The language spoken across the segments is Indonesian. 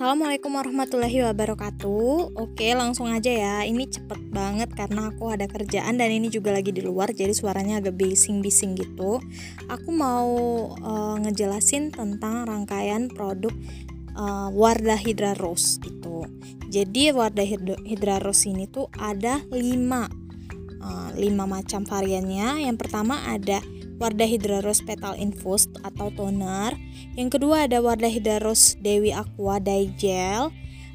Assalamualaikum warahmatullahi wabarakatuh. Oke, langsung aja ya. Ini cepet banget karena aku ada kerjaan dan ini juga lagi di luar, jadi suaranya agak bising-bising gitu. Aku mau uh, ngejelasin tentang rangkaian produk uh, Wardah Hydra Rose itu. Jadi Wardah Hydra Rose ini tuh ada 5 uh, 5 macam variannya. Yang pertama ada Wardah Hydra Rose Petal Infused atau toner. Yang kedua ada Wardah Hydra Rose Dewi Aqua Dye Gel.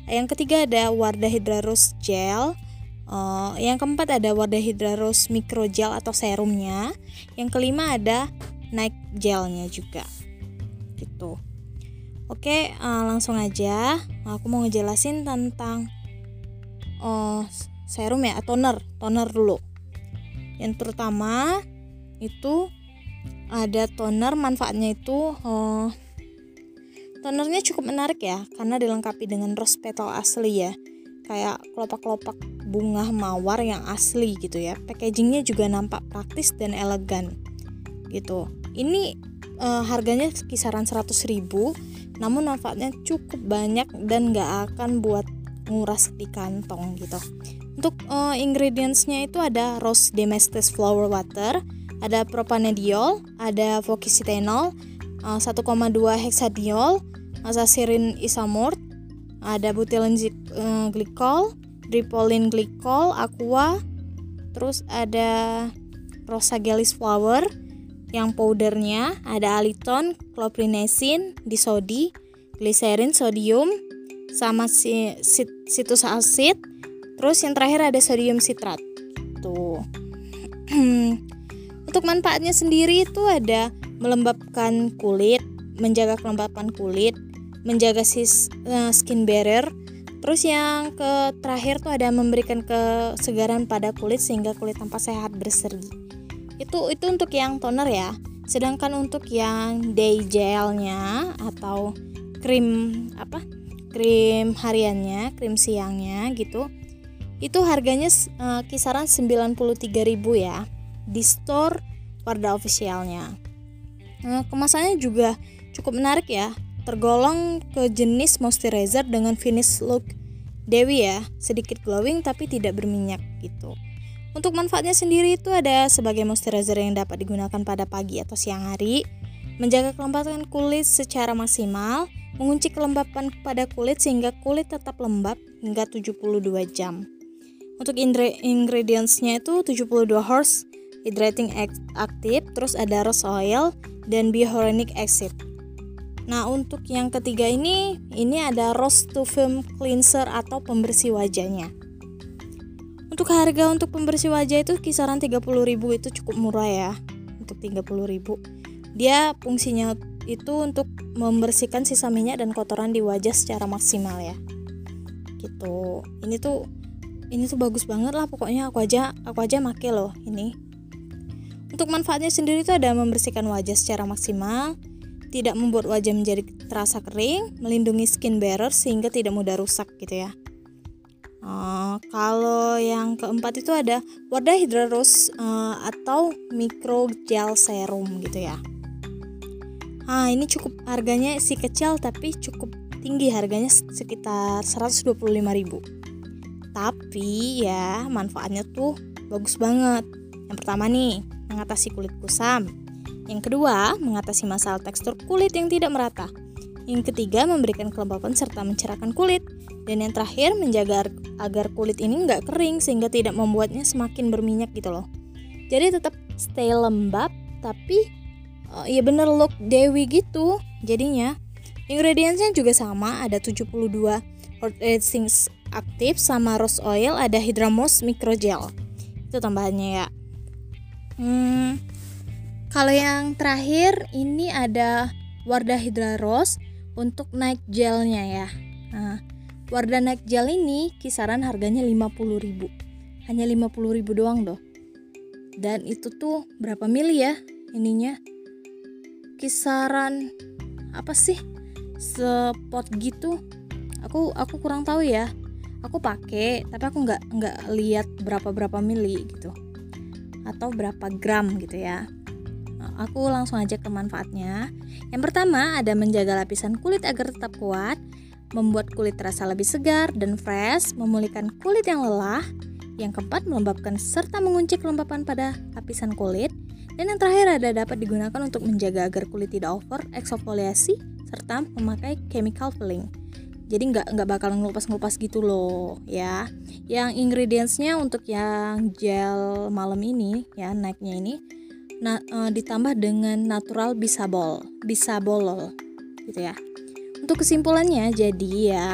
Yang ketiga ada Wardah Hydra Rose Gel. Uh, yang keempat ada Wardah Hydra Rose Micro Gel atau serumnya. Yang kelima ada Night Gelnya juga. Gitu. Oke, uh, langsung aja. Aku mau ngejelasin tentang uh, serum ya, toner, toner dulu. Yang terutama itu ada toner manfaatnya itu oh, tonernya cukup menarik ya karena dilengkapi dengan rose petal asli ya. Kayak kelopak-kelopak bunga mawar yang asli gitu ya. Packagingnya juga nampak praktis dan elegan gitu. Ini uh, harganya kisaran 100 ribu namun manfaatnya cukup banyak dan gak akan buat nguras di kantong gitu. Untuk uh, ingredientsnya itu ada rose demestes flower water ada propanediol, ada fokisitenol, 1,2 eh, hexadiol, azacirin isamort, ada butylene eh, glikol, dripolin glikol, aqua, terus ada rosagelis flower yang powdernya, ada aliton, cloprinesin, disodi, gliserin, sodium, sama si, situs acid, terus yang terakhir ada sodium sitrat. Untuk manfaatnya sendiri itu ada melembabkan kulit, menjaga kelembapan kulit, menjaga sis, uh, skin barrier. Terus yang ke terakhir tuh ada memberikan kesegaran pada kulit sehingga kulit tampak sehat berseri. Itu itu untuk yang toner ya. Sedangkan untuk yang day gelnya atau krim apa? Krim hariannya, krim siangnya gitu. Itu harganya uh, kisaran 93.000 ya di store Wardah officialnya. Nah, kemasannya juga cukup menarik ya, tergolong ke jenis moisturizer dengan finish look Dewi ya, sedikit glowing tapi tidak berminyak gitu. Untuk manfaatnya sendiri itu ada sebagai moisturizer yang dapat digunakan pada pagi atau siang hari, menjaga kelembapan kulit secara maksimal, mengunci kelembapan pada kulit sehingga kulit tetap lembab hingga 72 jam. Untuk ingredientsnya itu 72 horse hydrating active, terus ada rose oil dan bihoronic acid. Nah, untuk yang ketiga ini, ini ada rose to film cleanser atau pembersih wajahnya. Untuk harga untuk pembersih wajah itu kisaran 30.000 itu cukup murah ya. Untuk 30.000. Dia fungsinya itu untuk membersihkan sisa minyak dan kotoran di wajah secara maksimal ya. Gitu. Ini tuh ini tuh bagus banget lah pokoknya aku aja aku aja make loh ini untuk manfaatnya sendiri itu ada membersihkan wajah secara maksimal, tidak membuat wajah menjadi terasa kering, melindungi skin barrier sehingga tidak mudah rusak gitu ya. Uh, kalau yang keempat itu ada Wardah Hydra Rose uh, atau Micro Gel Serum gitu ya. Ah, ini cukup harganya si kecil tapi cukup tinggi harganya sekitar 125.000. Tapi ya manfaatnya tuh bagus banget. Yang pertama nih, mengatasi kulit kusam. Yang kedua, mengatasi masalah tekstur kulit yang tidak merata. Yang ketiga, memberikan kelembapan serta mencerahkan kulit. Dan yang terakhir, menjaga agar kulit ini nggak kering sehingga tidak membuatnya semakin berminyak gitu loh. Jadi tetap stay lembab, tapi uh, ya bener look Dewi gitu jadinya. Ingredientsnya juga sama, ada 72 hot essence aktif sama rose oil, ada hydromos microgel. Itu tambahannya ya. Hmm, kalau yang terakhir ini ada Wardah Hydra Rose untuk night gelnya ya. Nah, Wardah night gel ini kisaran harganya 50.000. Hanya 50.000 doang doh. Dan itu tuh berapa mili ya ininya? Kisaran apa sih? Spot gitu. Aku aku kurang tahu ya. Aku pakai, tapi aku nggak nggak lihat berapa berapa mili gitu atau berapa gram gitu ya. Nah, aku langsung aja ke manfaatnya. Yang pertama ada menjaga lapisan kulit agar tetap kuat, membuat kulit terasa lebih segar dan fresh, memulihkan kulit yang lelah. Yang keempat, melembabkan serta mengunci kelembapan pada lapisan kulit. Dan yang terakhir ada dapat digunakan untuk menjaga agar kulit tidak over eksfoliasi serta memakai chemical filling. Jadi nggak nggak bakal ngelupas-ngelupas gitu loh ya. Yang ingredientsnya untuk yang gel malam ini ya naiknya ini nah, e, ditambah dengan natural bisabol, bisabolol gitu ya. Untuk kesimpulannya jadi ya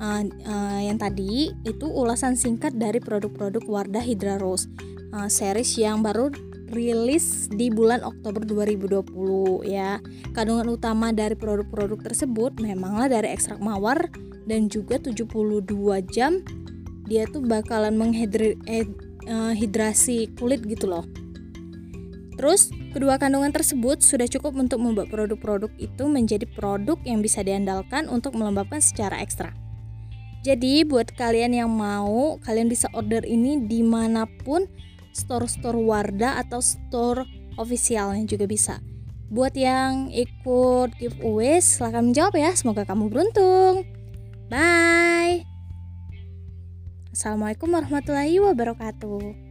uh, uh, yang tadi itu ulasan singkat dari produk-produk Wardah Hydra Rose uh, series yang baru rilis di bulan Oktober 2020 ya. Kandungan utama dari produk-produk tersebut memanglah dari ekstrak mawar dan juga 72 jam dia tuh bakalan menghidrasi eh, kulit gitu loh. Terus, kedua kandungan tersebut sudah cukup untuk membuat produk-produk itu menjadi produk yang bisa diandalkan untuk melembabkan secara ekstra. Jadi, buat kalian yang mau, kalian bisa order ini di mana pun store-store Wardah atau store officialnya juga bisa. Buat yang ikut giveaway, silahkan menjawab ya. Semoga kamu beruntung. Bye. Assalamualaikum warahmatullahi wabarakatuh.